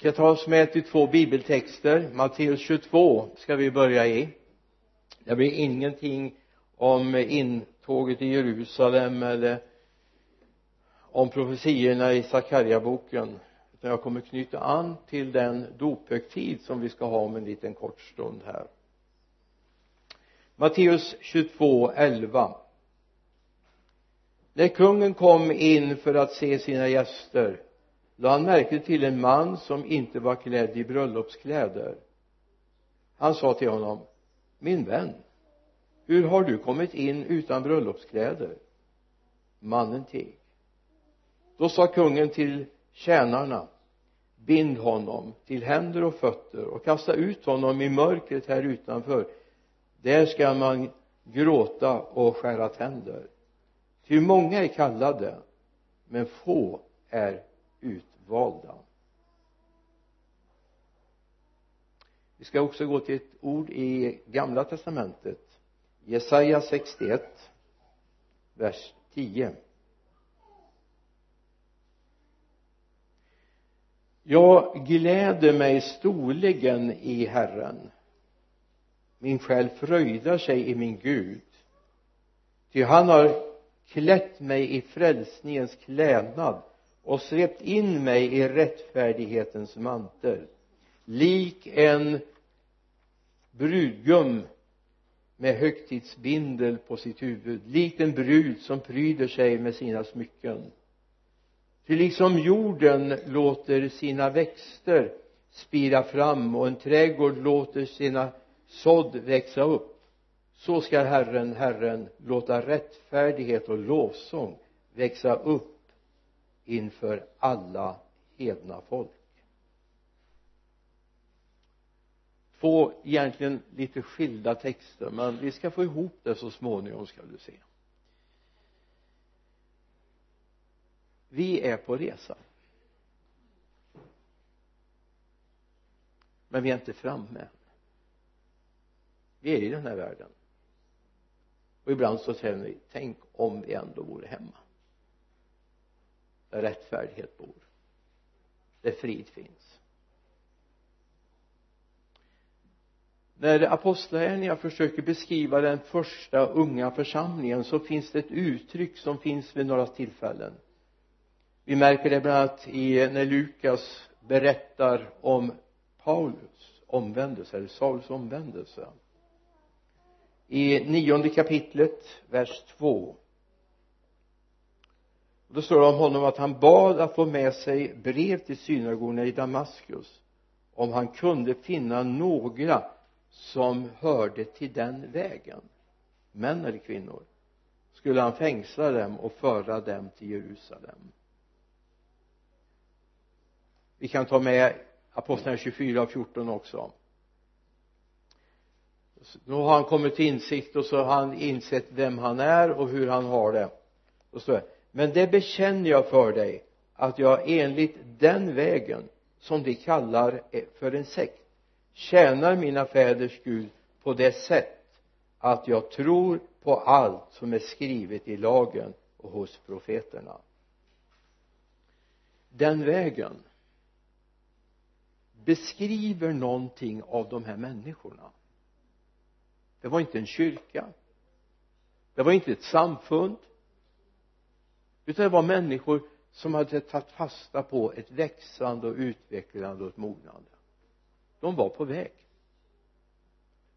ska ta oss med till två bibeltexter? Matteus 22 ska vi börja i. Det blir ingenting om intåget i Jerusalem eller om profetiorna i Sakarja-boken. Utan jag kommer knyta an till den dophögtid som vi ska ha om en liten kort stund här. Matteus 22, 11 när kungen kom in för att se sina gäster lade han märke till en man som inte var klädd i bröllopskläder. Han sa till honom min vän hur har du kommit in utan bröllopskläder? Mannen teg. Då sa kungen till tjänarna bind honom till händer och fötter och kasta ut honom i mörkret här utanför. Där ska man gråta och skära tänder. Ty många är kallade men få är utvalda vi ska också gå till ett ord i gamla testamentet Jesaja 61 vers 10 jag gläder mig storligen i Herren. Min själ fröjdar sig i min Gud. Ty han har klätt mig i frälsningens klädnad och svept in mig i rättfärdighetens mantel. Lik en brudgum med högtidsbindel på sitt huvud. Likt en brud som pryder sig med sina smycken. Ty liksom jorden låter sina växter spira fram och en trädgård låter sina sådd växa upp så ska Herren, Herren låta rättfärdighet och lovsång växa upp inför alla hedna folk. Två egentligen lite skilda texter men vi ska få ihop det så småningom ska du se. Vi är på resa. Men vi är inte framme. Vi är i den här världen. Och ibland så säger vi tänk om vi ändå vore hemma där rättfärdighet bor. Där frid finns. När apostlagärningarna försöker beskriva den första unga församlingen så finns det ett uttryck som finns vid några tillfällen. Vi märker det bland annat i när Lukas berättar om Paulus omvändelse eller Sauls omvändelse. I nionde kapitlet vers 2 då står det om honom att han bad att få med sig brev till synagogorna i Damaskus om han kunde finna några som hörde till den vägen. Män eller kvinnor? Skulle han fängsla dem och föra dem till Jerusalem? Vi kan ta med aposteln 24 och 14 också. Nu har han kommit till insikt och så har han insett vem han är och hur han har det. Och så det men det bekänner jag för dig att jag enligt den vägen som de kallar e- för en sekt tjänar mina fäders Gud på det sätt att jag tror på allt som är skrivet i lagen och hos profeterna. Den vägen beskriver någonting av de här människorna. Det var inte en kyrka. Det var inte ett samfund utan det var människor som hade tagit fasta på ett växande och utvecklande och ett mognande. De var på väg.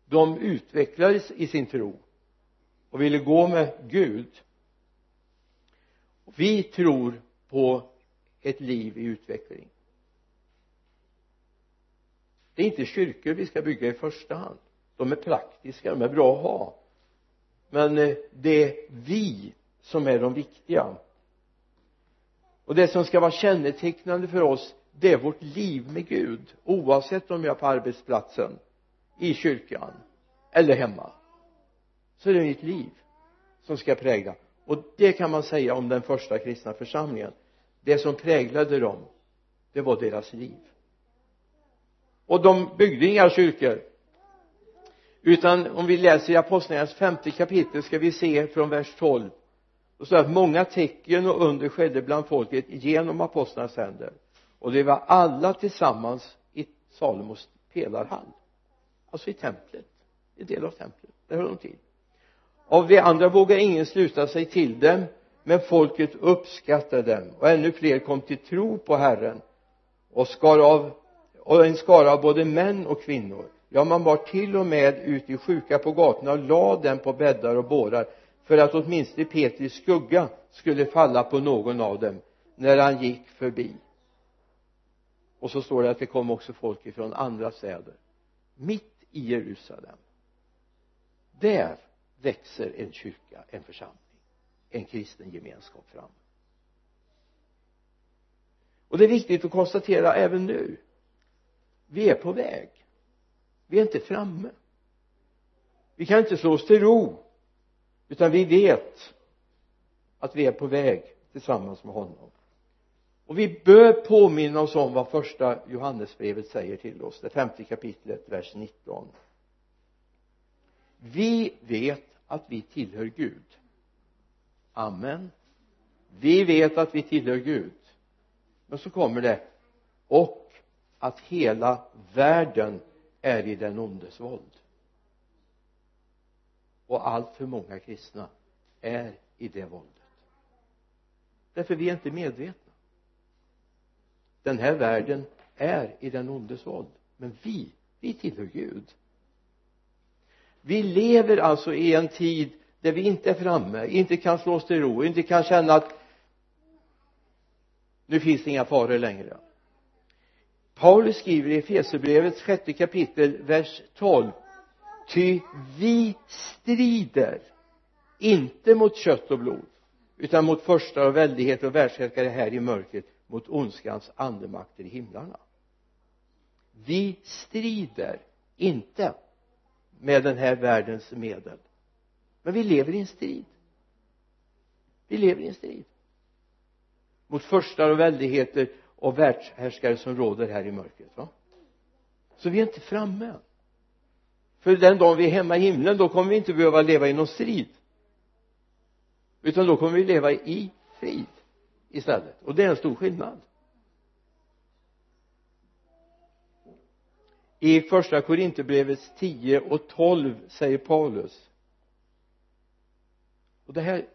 De utvecklades i sin tro och ville gå med Gud. Vi tror på ett liv i utveckling. Det är inte kyrkor vi ska bygga i första hand. De är praktiska, de är bra att ha. Men eh, det är vi som är de viktiga och det som ska vara kännetecknande för oss det är vårt liv med Gud oavsett om jag är på arbetsplatsen i kyrkan eller hemma. Så är det mitt liv som ska prägla. Och det kan man säga om den första kristna församlingen. Det som präglade dem det var deras liv. Och de byggde inga kyrkor. Utan om vi läser i apostlagärningarnas femte kapitel ska vi se från vers 12 och så att många tecken och under skedde bland folket genom apostlarnas händer. Och det var alla tillsammans i Salomos pelarhall. Alltså i templet. En del av templet. Där höll de till. Av de andra vågade ingen sluta sig till dem men folket uppskattade dem. Och ännu fler kom till tro på Herren och skar av och en skara av både män och kvinnor. Ja man var till och med ut i sjuka på gatorna och la dem på bäddar och bårar för att åtminstone Petri skugga skulle falla på någon av dem när han gick förbi. Och så står det att det kom också folk ifrån andra städer mitt i Jerusalem. Där växer en kyrka, en församling en kristen gemenskap fram. Och det är viktigt att konstatera även nu. Vi är på väg. Vi är inte framme. Vi kan inte slå oss till ro utan vi vet att vi är på väg tillsammans med honom. Och vi bör påminna oss om vad första Johannesbrevet säger till oss det femte kapitlet vers 19 vi vet att vi tillhör Gud. Amen. Vi vet att vi tillhör Gud. Men så kommer det. Och att hela världen är i den ondes våld och allt för många kristna är i det våldet. Därför vi är inte medvetna. Den här världen är i den ondes våld. Men vi, vi tillhör Gud. Vi lever alltså i en tid där vi inte är framme, inte kan slå oss till ro, inte kan känna att nu finns det inga faror längre. Paulus skriver i Efesierbrevets sjätte kapitel vers 12 ty vi strider inte mot kött och blod utan mot första och väldighet och världshärskare här i mörkret mot ondskans andemakter i himlarna. Vi strider inte med den här världens medel men vi lever i en strid. Vi lever i en strid mot förstar och väldigheter och världshärskare som råder här i mörkret va? Så vi är inte framme än för den dagen vi är hemma i himlen då kommer vi inte behöva leva i någon strid. Utan då kommer vi leva i frid istället. Och det är en stor skillnad. I första Korinthierbrevets 10 och 12 säger Paulus och det här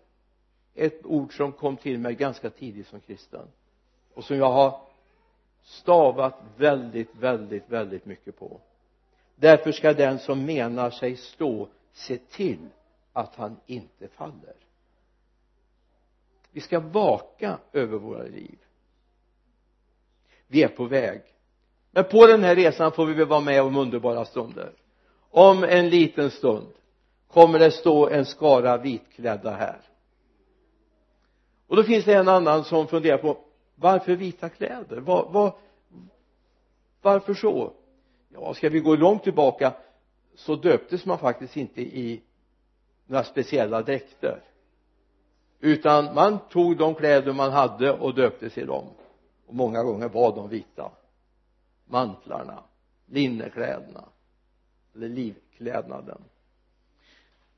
är ett ord som kom till mig ganska tidigt som kristen och som jag har stavat väldigt, väldigt, väldigt mycket på därför ska den som menar sig stå se till att han inte faller. Vi ska vaka över våra liv. Vi är på väg. Men på den här resan får vi väl vara med om underbara stunder. Om en liten stund kommer det stå en skara vitklädda här. Och då finns det en annan som funderar på varför vita kläder? Var, var, varför så? Ja ska vi gå långt tillbaka så döptes man faktiskt inte i några speciella dräkter. Utan man tog de kläder man hade och döptes i dem. Och många gånger var de vita. Mantlarna linnekläderna eller livklädnaden.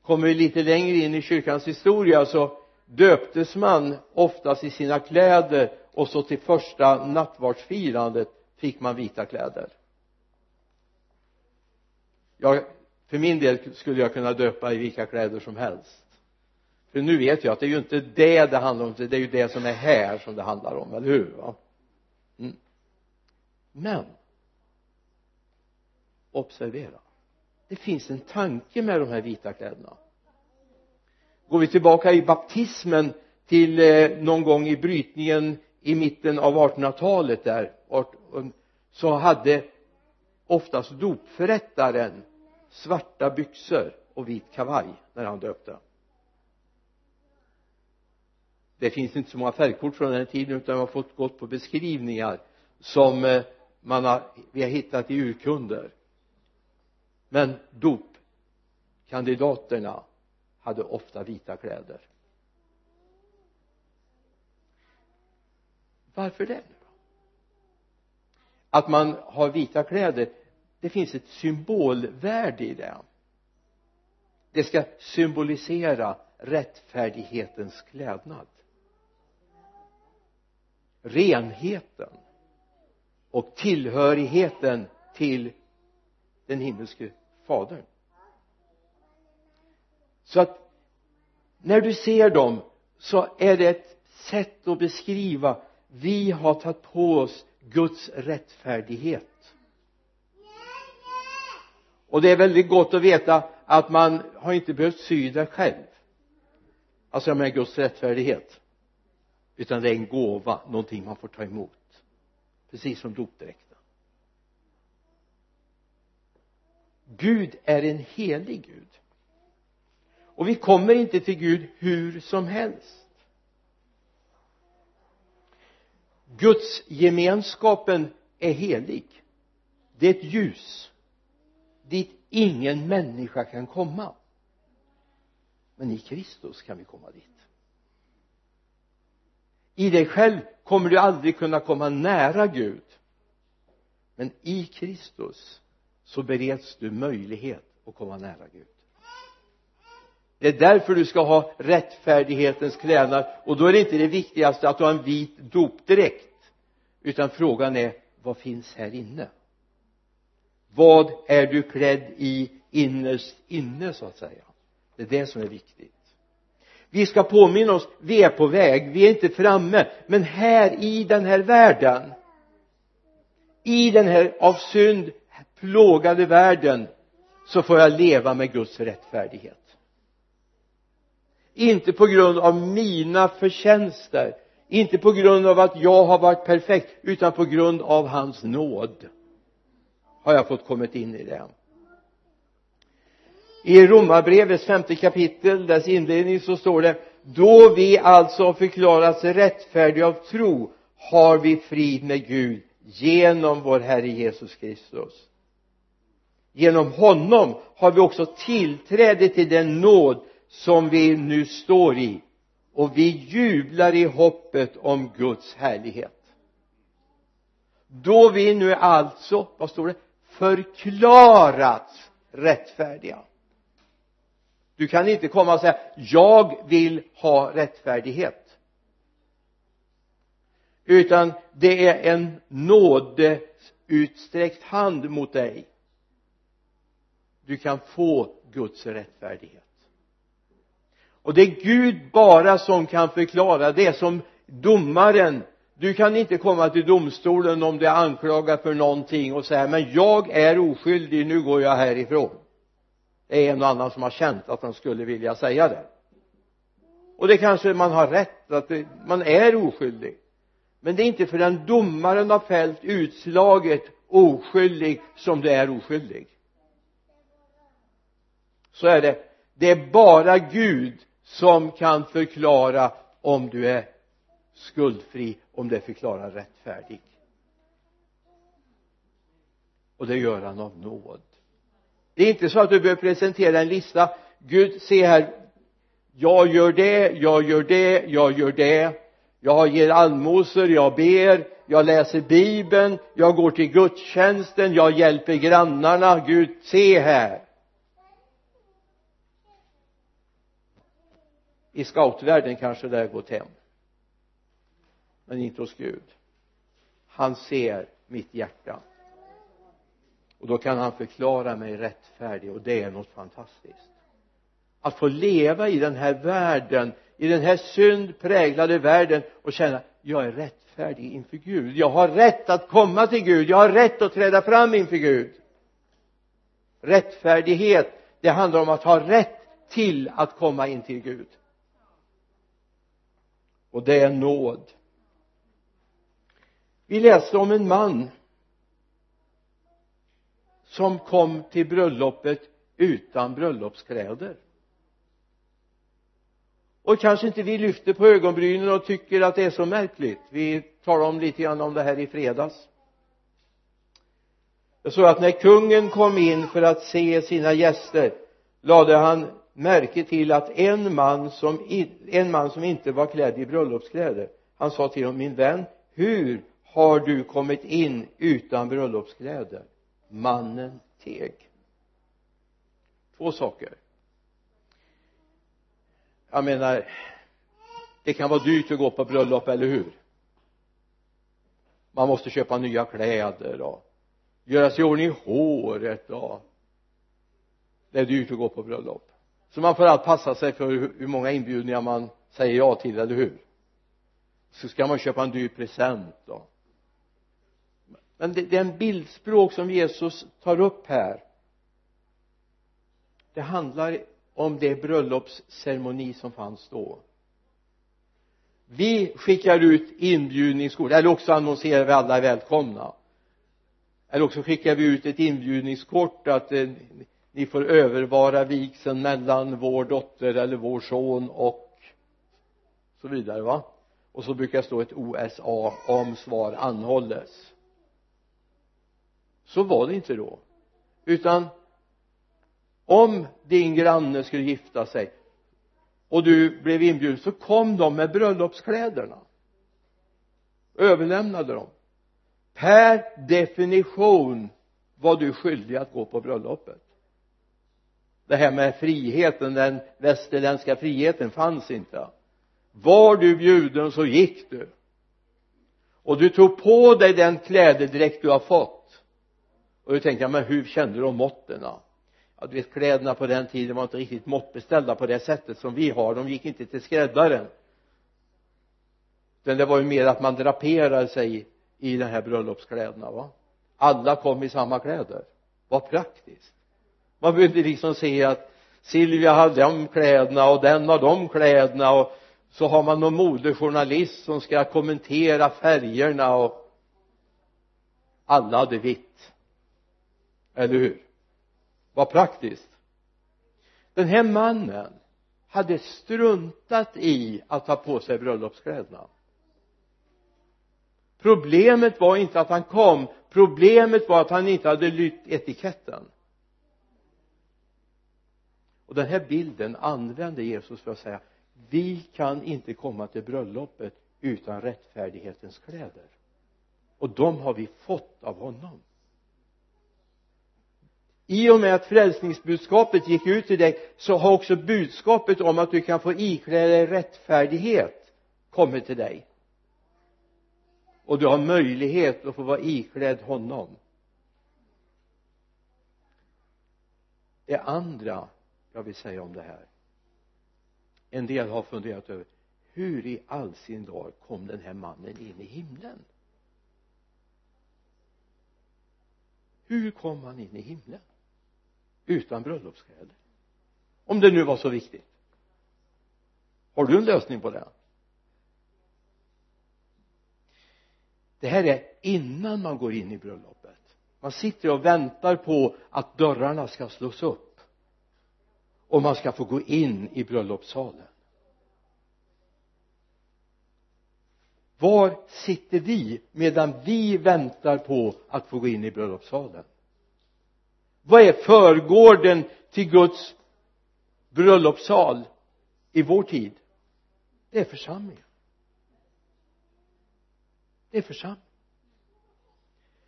Kommer vi lite längre in i kyrkans historia så döptes man oftast i sina kläder. Och så till första nattvardsfirandet fick man vita kläder jag för min del skulle jag kunna döpa i vilka kläder som helst. För nu vet jag att det är ju inte det det handlar om det är ju det som är här som det handlar om, eller hur? Va mm. men observera det finns en tanke med de här vita kläderna. Går vi tillbaka i baptismen till eh, någon gång i brytningen i mitten av 1800-talet där så hade oftast dopförrättaren svarta byxor och vit kavaj när han döpte. Det finns inte så många färgkort från den här tiden utan vi har fått gått på beskrivningar som eh, man har, vi har hittat i urkunder. Men dopkandidaterna hade ofta vita kläder. Varför det? Att man har vita kläder det finns ett symbolvärde i det. Det ska symbolisera rättfärdighetens klädnad. Renheten och tillhörigheten till den himmelske fadern. Så att när du ser dem så är det ett sätt att beskriva vi har tagit på oss Guds rättfärdighet och det är väldigt gott att veta att man har inte behövt sy det själv. Alltså jag menar Guds rättfärdighet. Utan det är en gåva, någonting man får ta emot. Precis som dopdräkten. Gud är en helig Gud. Och vi kommer inte till Gud hur som helst. Guds gemenskapen är helig. Det är ett ljus dit ingen människa kan komma. Men i Kristus kan vi komma dit. I dig själv kommer du aldrig kunna komma nära Gud. Men i Kristus så bereds du möjlighet att komma nära Gud. Det är därför du ska ha rättfärdighetens klädnad. Och då är det inte det viktigaste att du har en vit dopdräkt utan frågan är vad finns här inne? Vad är du klädd i innerst inne så att säga? Det är det som är viktigt. Vi ska påminna oss vi är på väg vi är inte framme men här i den här världen i den här av synd plågade världen så får jag leva med Guds rättfärdighet. Inte på grund av mina förtjänster inte på grund av att jag har varit perfekt utan på grund av hans nåd har jag fått kommit in i det i romarbrevets femte kapitel dess inledning så står det då vi alltså förklarats rättfärdiga av tro har vi frid med Gud genom vår Herre Jesus Kristus. Genom honom har vi också tillträde till den nåd som vi nu står i och vi jublar i hoppet om Guds härlighet. Då vi nu alltså, vad står det, förklarats rättfärdiga. Du kan inte komma och säga jag vill ha rättfärdighet. Utan det är en nådeutsträckt hand mot dig. Du kan få Guds rättfärdighet. Och det är Gud bara som kan förklara det som domaren du kan inte komma till domstolen om du är anklagad för någonting och säga men jag är oskyldig nu går jag härifrån. Det är en och annan som har känt att han skulle vilja säga det. Och det kanske man har rätt att det, man är oskyldig. Men det är inte förrän domaren har fällt utslaget oskyldig som du är oskyldig. Så är det. Det är bara Gud som kan förklara om du är skuldfri om det förklarar rättfärdig. Och det gör han av nåd. Det är inte så att du behöver presentera en lista. Gud se här. Jag gör det, jag gör det, jag gör det. Jag ger allmosor, jag ber jag läser bibeln, jag går till gudstjänsten, jag hjälper grannarna, Gud se här. I scoutvärlden kanske det har gått hem men inte hos Gud. Han ser mitt hjärta. Och då kan han förklara mig rättfärdig och det är något fantastiskt. Att få leva i den här världen i den här syndpräglade världen och känna jag är rättfärdig inför Gud. Jag har rätt att komma till Gud. Jag har rätt att träda fram inför Gud. Rättfärdighet det handlar om att ha rätt till att komma in till Gud. Och det är nåd vi läste om en man som kom till bröllopet utan bröllopskläder. Och kanske inte vi lyfter på ögonbrynen och tycker att det är så märkligt. Vi talade om lite grann om det här i fredags. Jag såg att när kungen kom in för att se sina gäster lade han märke till att en man som en man som inte var klädd i bröllopskläder han sa till honom min vän hur har du kommit in utan bröllopskläder? Mannen teg. Två saker. Jag menar det kan vara dyrt att gå på bröllop, eller hur? Man måste köpa nya kläder och göra sig i ordning i håret och det är dyrt att gå på bröllop. Så man får allt passa sig för hur många inbjudningar man säger ja till, eller hur? Så ska man köpa en dyr present då men det, det är en bildspråk som Jesus tar upp här. Det handlar om det bröllopsceremoni som fanns då. Vi skickar ut inbjudningskort. Eller också annonserar vi alla är välkomna. Eller också skickar vi ut ett inbjudningskort att eh, ni får övervara vigseln mellan vår dotter eller vår son och så vidare va? Och så brukar det stå ett OSA om svar anhålles så var det inte då. Utan om din granne skulle gifta sig och du blev inbjuden så kom de med bröllopskläderna. Överlämnade dem per definition var du skyldig att gå på bröllopet. Det här med friheten den västerländska friheten fanns inte. Var du bjuden så gick du. Och du tog på dig den klädedräkt du har fått och då tänkte men hur kände de måtten ja du vet kläderna på den tiden var inte riktigt måttbeställda på det sättet som vi har. De gick inte till skräddaren. Utan det var ju mer att man draperade sig i de här bröllopskläderna va? Alla kom i samma kläder. Vad praktiskt. Man behövde liksom se att Silvia hade de kläderna och den har de kläderna och så har man någon modejournalist som ska kommentera färgerna och alla hade vitt eller hur? Vad praktiskt. Den här mannen hade struntat i att ta på sig bröllopskläderna. Problemet var inte att han kom. Problemet var att han inte hade lytt etiketten. Och den här bilden använde Jesus för att säga vi kan inte komma till bröllopet utan rättfärdighetens kläder. Och de har vi fått av honom i och med att frälsningsbudskapet gick ut till dig så har också budskapet om att du kan få ikläda dig rättfärdighet kommit till dig. Och du har möjlighet att få vara iklädd honom. Det andra jag vill säga om det här. En del har funderat över hur i all sin dag kom den här mannen in i himlen? Hur kom han in i himlen? Utan bröllopskläder. Om det nu var så viktigt. Har du en lösning på det? Det här är innan man går in i bröllopet. Man sitter och väntar på att dörrarna ska slås upp. Och man ska få gå in i bröllopssalen. Var sitter vi medan vi väntar på att få gå in i bröllopssalen? Vad är förgården till Guds bröllopssal i vår tid? Det är församlingen. Det är församlingen.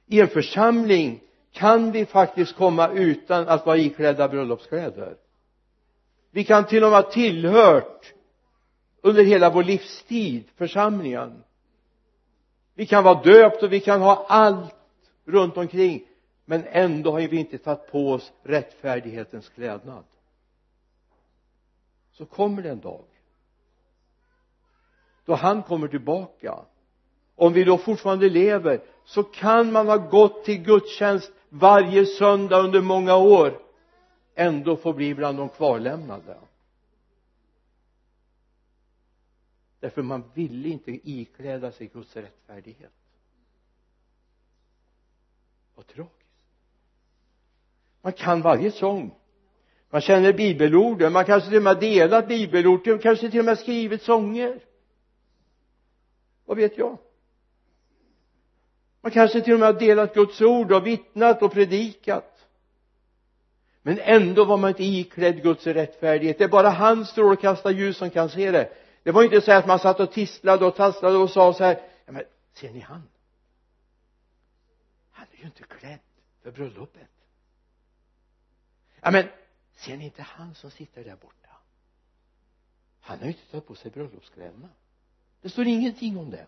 I en församling kan vi faktiskt komma utan att vara iklädda bröllopskläder. Vi kan till och med ha tillhört under hela vår livstid församlingen. Vi kan vara döpt och vi kan ha allt runt omkring men ändå har vi inte tagit på oss rättfärdighetens klädnad. Så kommer det en dag då han kommer tillbaka. Om vi då fortfarande lever så kan man ha gått till gudstjänst varje söndag under många år ändå få bli bland de kvarlämnade. Därför man ville inte ikläda sig Guds rättfärdighet. Vad tragiskt man kan varje sång. Man känner bibelorden man kanske till och med delat bibelord kanske till och med skrivit sånger. Vad vet jag? Man kanske till och med har delat Guds ord och vittnat och predikat. Men ändå var man inte iklädd Guds rättfärdighet. Det är bara hans strålkastarljus som kan se det. Det var inte så att man satt och tisslade och tasslade och sa så här ja men ser ni han? Han är ju inte klädd för bröllopet ja men ser ni inte han som sitter där borta? Han har ju inte tagit på sig bröllopskläderna. Det står ingenting om det.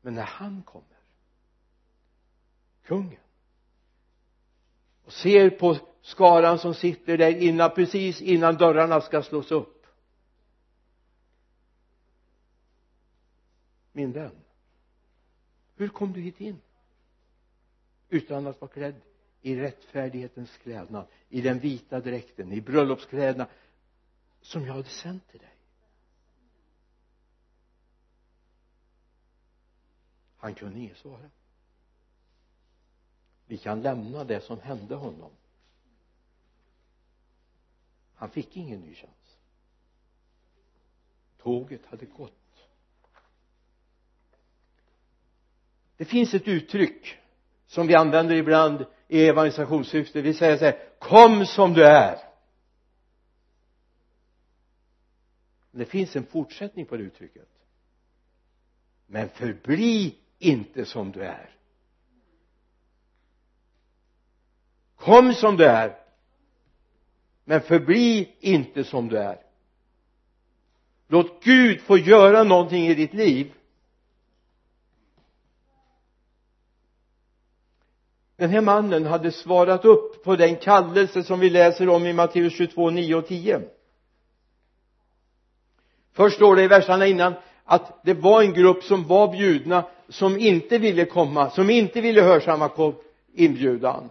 Men när han kommer kungen och ser på skaran som sitter där innan, precis innan dörrarna ska slås upp. Min vän hur kom du hit in? Utan att vara klädd i rättfärdighetens klädnad i den vita dräkten i bröllopskläderna som jag hade sänt till dig. Han kunde inget svara. Vi kan lämna det som hände honom. Han fick ingen ny chans. Tåget hade gått. Det finns ett uttryck som vi använder ibland i evangelisationssyfte. Vi säger så här kom som du är. Det finns en fortsättning på det uttrycket. Men förbli inte som du är. Kom som du är men förbli inte som du är. Låt Gud få göra någonting i ditt liv den här mannen hade svarat upp på den kallelse som vi läser om i Matteus 22, 9 och 10 först står det i verserna innan att det var en grupp som var bjudna som inte ville komma som inte ville hörsamma inbjudan.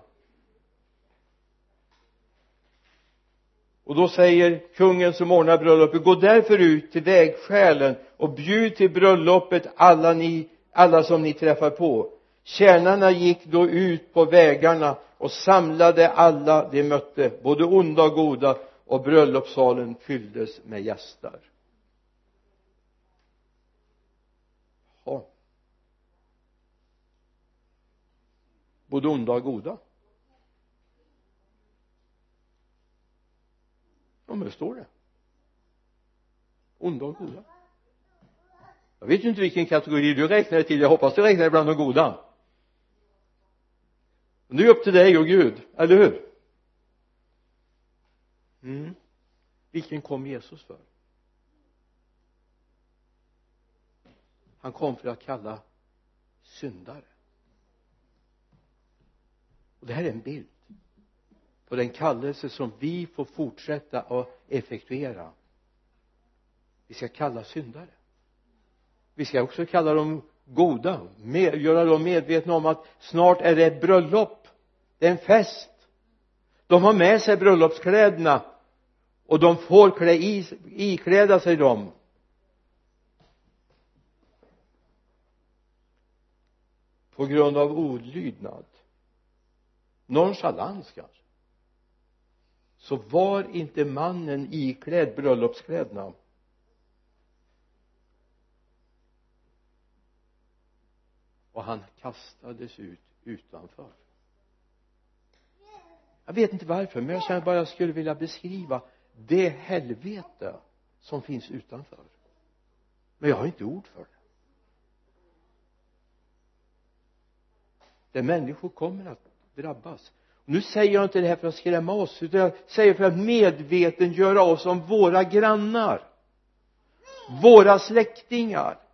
Och då säger kungen som ordnar bröllopet gå därför ut till vägskälen och bjud till bröllopet alla ni alla som ni träffar på tjänarna gick då ut på vägarna och samlade alla de mötte. Både onda och goda och bröllopssalen fylldes med gäster ja både onda och goda. Ja men det står det. Onda och goda. Jag vet ju inte vilken kategori du räknar till. Jag hoppas du räknar bland de goda men det är upp till dig och Gud, eller hur? Mm. vilken kom Jesus för? Han kom för att kalla syndare. Och det här är en bild på den kallelse som vi får fortsätta att effektuera. Vi ska kalla syndare. Vi ska också kalla dem goda med, göra dem medvetna om att snart är det ett bröllop. Det är en fest. De har med sig bröllopskläderna och de får klä i, ikläda sig dem. På grund av olydnad nonchalans kanske så var inte mannen iklädd bröllopskläderna. Och han kastades ut utanför. Jag vet inte varför men jag känner bara att jag skulle vilja beskriva det helvete som finns utanför. Men jag har inte ord för det. Där människor kommer att drabbas. Nu säger jag inte det här för att skrämma oss utan jag säger för att medvetengöra oss om våra grannar. Våra släktingar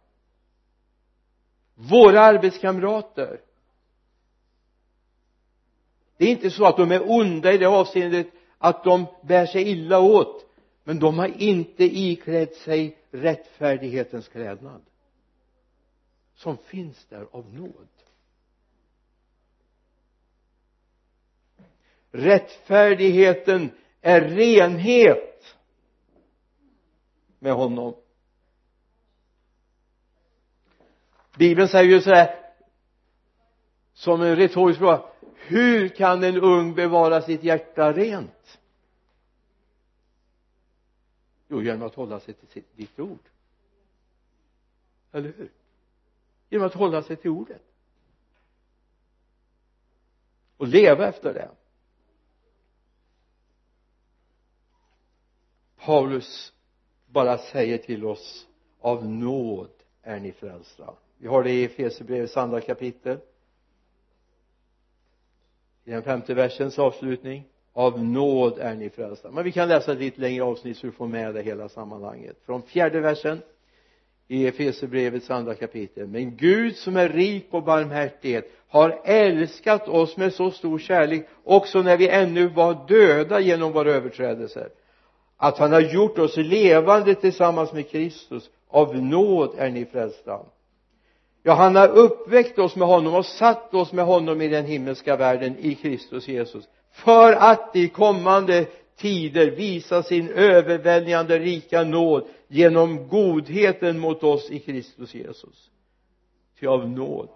våra arbetskamrater. Det är inte så att de är onda i det avseendet att de bär sig illa åt men de har inte iklätt sig rättfärdighetens klädnad som finns där av nåd. Rättfärdigheten är renhet med honom. Bibeln säger ju sådär som en retorisk fråga hur kan en ung bevara sitt hjärta rent? Jo genom att hålla sig till ditt ord. Eller hur? Genom att hålla sig till ordet. Och leva efter det. Paulus bara säger till oss av nåd är ni frälsta vi har det i Efesierbrevets andra kapitel. I den femte versens avslutning. Av nåd är ni frälsta. Men vi kan läsa ett lite längre avsnitt så du får med det hela sammanhanget. Från fjärde versen i Efesierbrevets andra kapitel. Men Gud som är rik på barmhärtighet har älskat oss med så stor kärlek också när vi ännu var döda genom våra överträdelser att han har gjort oss levande tillsammans med Kristus. Av nåd är ni frälsta ja han har uppväckt oss med honom och satt oss med honom i den himmelska världen i Kristus Jesus. För att i kommande tider visa sin överväldigande rika nåd genom godheten mot oss i Kristus Jesus. Ty av nåd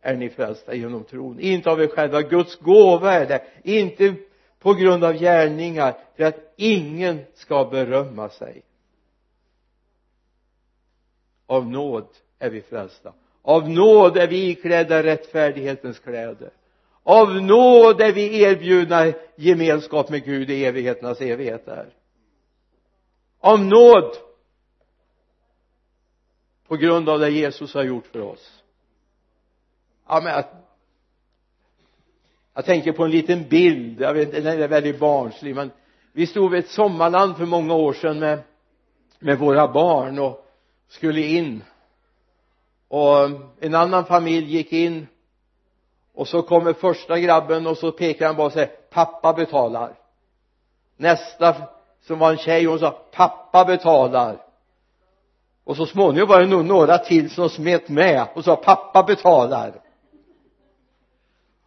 är ni frälsta genom tron. Inte av er själva. Guds gåva är det. Inte på grund av gärningar för att ingen ska berömma sig. Av nåd är vi frälsta. Av nåd är vi iklädda rättfärdighetens kläder. Av nåd är vi erbjudna gemenskap med Gud i evigheternas evigheter av nåd på grund av det Jesus har gjort för oss. Ja men jag, jag tänker på en liten bild. Jag vet inte den är väldigt barnslig men vi stod vid ett sommarland för många år sedan med med våra barn och skulle in och en annan familj gick in. Och så kommer första grabben och så pekar han bara och säger pappa betalar. Nästa som var en tjej hon sa pappa betalar. Och så småningom var det nog några till som smet med och sa pappa betalar.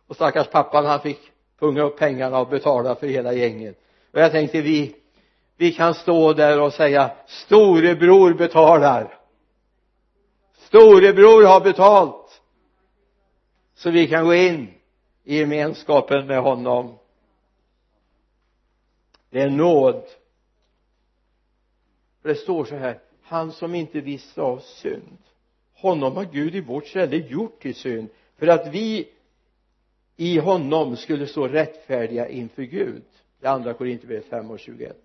Och stackars pappan han fick punga upp pengarna och betala för hela gänget. Och jag tänkte vi vi kan stå där och säga storebror betalar storebror har betalt så vi kan gå in i gemenskapen med honom. Det är nåd. För det står så här han som inte visste av synd. Honom har Gud i vårt ställe gjort till synd för att vi i honom skulle stå rättfärdiga inför Gud. Det andra Korinthierbrevet 5 och 21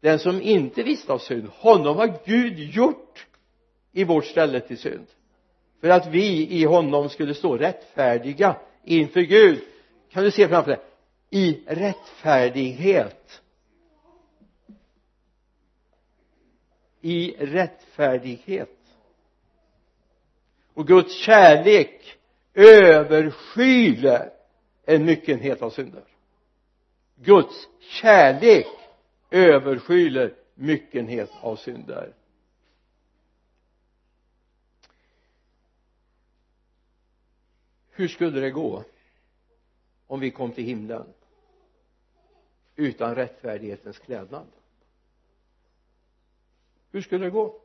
den som inte visste av synd honom har Gud gjort i vårt ställe till synd. För att vi i honom skulle stå rättfärdiga inför Gud. Kan du se framför dig? I rättfärdighet. I rättfärdighet. Och Guds kärlek överskyler en myckenhet av synder. Guds kärlek överskyler myckenhet av synder. Hur skulle det gå om vi kom till himlen utan rättfärdighetens klädnad? Hur skulle det gå?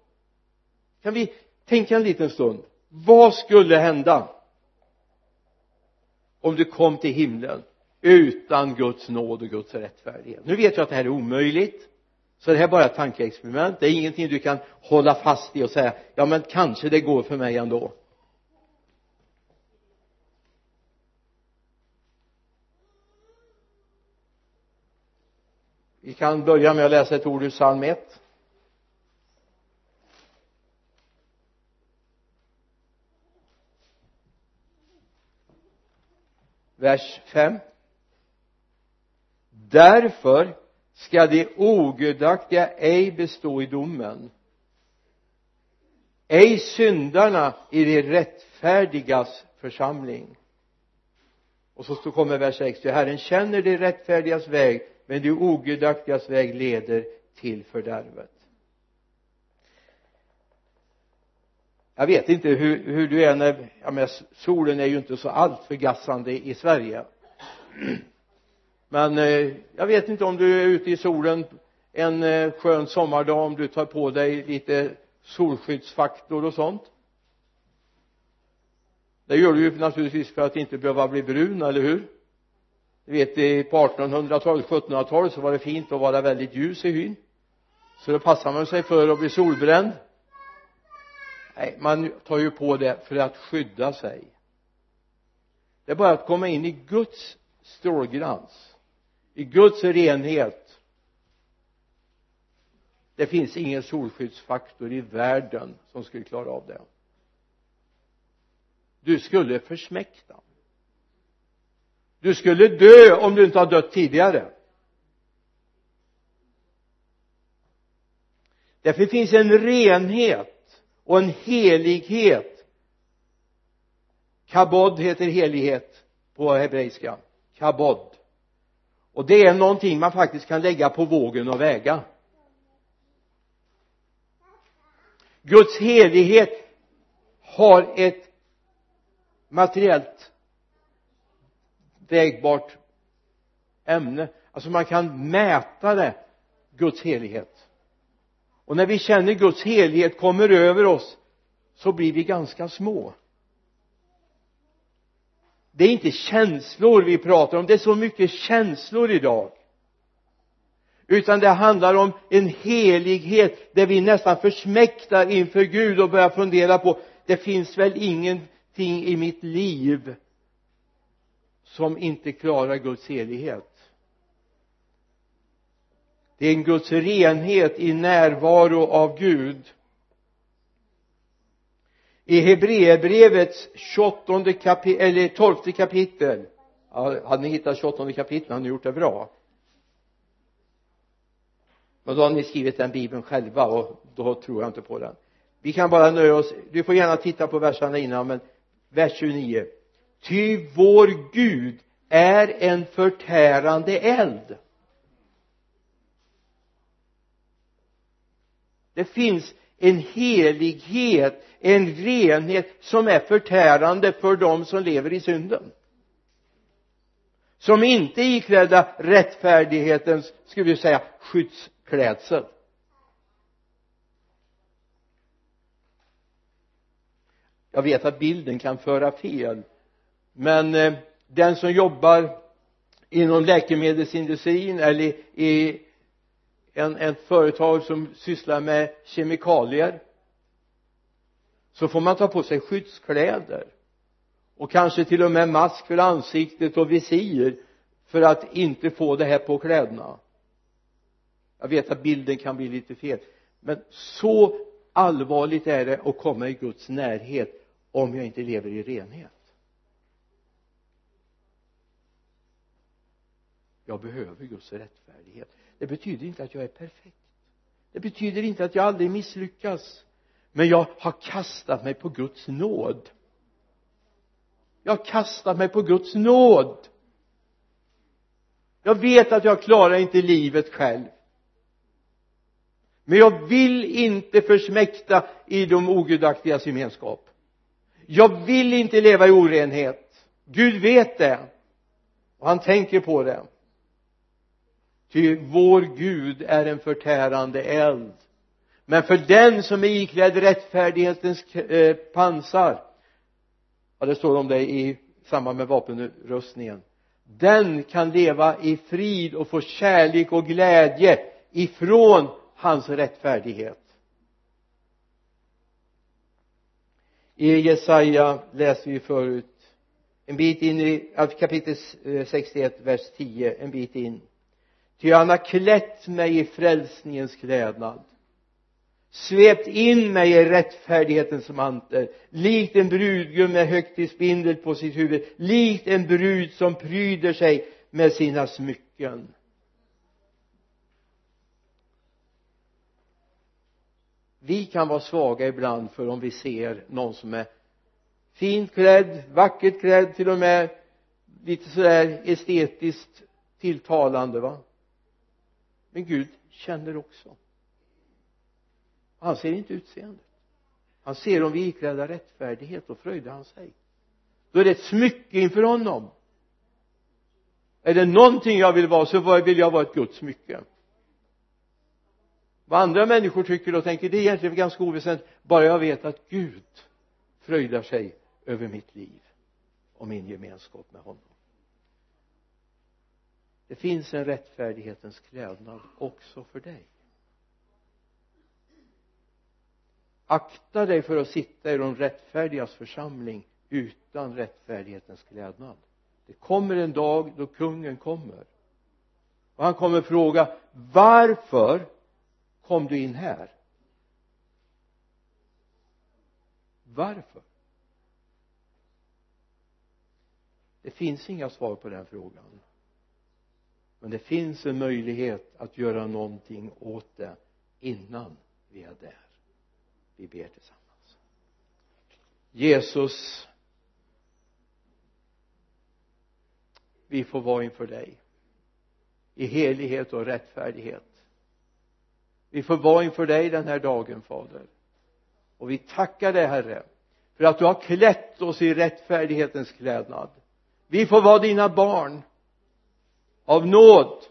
Kan vi tänka en liten stund? Vad skulle hända om du kom till himlen utan Guds nåd och Guds rättfärdighet? Nu vet jag att det här är omöjligt så det här är bara ett tankeexperiment. Det är ingenting du kan hålla fast i och säga ja men kanske det går för mig ändå. Vi kan börja med att läsa ett ord ur psalm 1 vers 5 därför ska de ogudaktiga ej bestå i domen. Ej syndarna i de rättfärdigas församling. Och så kommer vers 6 Herren känner de rättfärdigas väg men de ogudaktigas väg leder till fördärvet. Jag vet inte hur, hur du är när, ja men solen är ju inte så alltför gassande i Sverige. Men eh, jag vet inte om du är ute i solen en eh, skön sommardag om du tar på dig lite solskyddsfaktor och sånt. Det gör du ju naturligtvis för att inte behöva bli brun, eller hur? Du vet på 1800-talet, 1700-talet så var det fint att vara väldigt ljus i hyn. Så då passar man sig för att bli solbränd. Nej man tar ju på det för att skydda sig. Det är bara att komma in i Guds strålglans i Guds renhet. Det finns ingen solskyddsfaktor i världen som skulle klara av det. Du skulle försmäkta du skulle dö om du inte har dött tidigare. Därför finns en renhet och en helighet. Kabod heter helighet på hebreiska. Kabod. Och det är någonting man faktiskt kan lägga på vågen och väga. Guds helighet har ett materiellt vägbart ämne. Alltså man kan mäta det Guds helighet. Och när vi känner Guds helighet kommer över oss så blir vi ganska små. Det är inte känslor vi pratar om. Det är så mycket känslor idag. Utan det handlar om en helighet där vi nästan försmäktar inför Gud och börjar fundera på det finns väl ingenting i mitt liv som inte klarar Guds helighet. Det är en Guds renhet i närvaro av Gud. I Hebreerbrevets 28 kapitel, eller 12 kapitel ja, hade ni hittat 28 kapitel hade ni gjort det bra. Men då har ni skrivit den bibeln själva och då tror jag inte på den. Vi kan bara nöja oss du får gärna titta på verserna innan men vers 29 ty vår Gud är en förtärande eld. Det finns en helighet en renhet som är förtärande för dem som lever i synden. Som inte är iklädda rättfärdighetens, skulle vi säga, skyddsklädsel. Jag vet att bilden kan föra fel men eh, den som jobbar inom läkemedelsindustrin eller i en, en företag som sysslar med kemikalier så får man ta på sig skyddskläder och kanske till och med mask för ansiktet och visir för att inte få det här på kläderna. Jag vet att bilden kan bli lite fel men så allvarligt är det att komma i Guds närhet om jag inte lever i renhet. Jag behöver Guds rättfärdighet. Det betyder inte att jag är perfekt. Det betyder inte att jag aldrig misslyckas. Men jag har kastat mig på Guds nåd. Jag har kastat mig på Guds nåd. Jag vet att jag klarar inte livet själv. Men jag vill inte försmäkta i de ogudaktigas gemenskap. Jag vill inte leva i orenhet. Gud vet det. Och han tänker på det ty vår Gud är en förtärande eld. Men för den som är iklädd rättfärdighetens eh, pansar ja det står om det i samband med vapenrustningen den kan leva i frid och få kärlek och glädje ifrån hans rättfärdighet. I Jesaja läser vi förut en bit in i kapitel 61 eh, vers 10 en bit in ty han har klätt mig i frälsningens klädnad. Svept in mig i rättfärdighetens mantel. Likt en brudgum med högtidsbindel på sitt huvud. Likt en brud som pryder sig med sina smycken. Vi kan vara svaga ibland för om vi ser någon som är fint klädd, vackert klädd till och med. Lite sådär estetiskt tilltalande va? Men Gud känner också. Han ser inte utseendet. Han ser om vi iklädda rättfärdighet och fröjdar han sig. Då är det ett smycke inför honom. Är det någonting jag vill vara så vill jag vara ett Guds smycke. Vad andra människor tycker och tänker det är egentligen ganska oväsentligt. Bara jag vet att Gud fröjdar sig över mitt liv och min gemenskap med honom det finns en rättfärdighetens klädnad också för dig. Akta dig för att sitta i de rättfärdigas församling utan rättfärdighetens klädnad. Det kommer en dag då kungen kommer. Och han kommer fråga varför kom du in här? Varför? Det finns inga svar på den frågan men det finns en möjlighet att göra någonting åt det innan vi är där. Vi ber tillsammans. Jesus vi får vara inför dig i helighet och rättfärdighet. Vi får vara inför dig den här dagen fader. Och vi tackar dig herre för att du har klätt oss i rättfärdighetens klädnad. Vi får vara dina barn av nåd.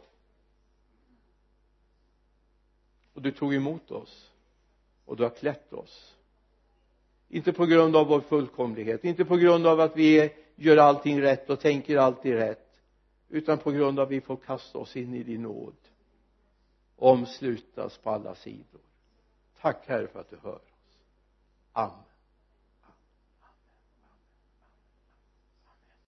Och du tog emot oss. Och du har klätt oss. Inte på grund av vår fullkomlighet. Inte på grund av att vi gör allting rätt och tänker alltid rätt. Utan på grund av att vi får kasta oss in i din nåd. Omslutas på alla sidor. Tack herre för att du hör oss. Amen.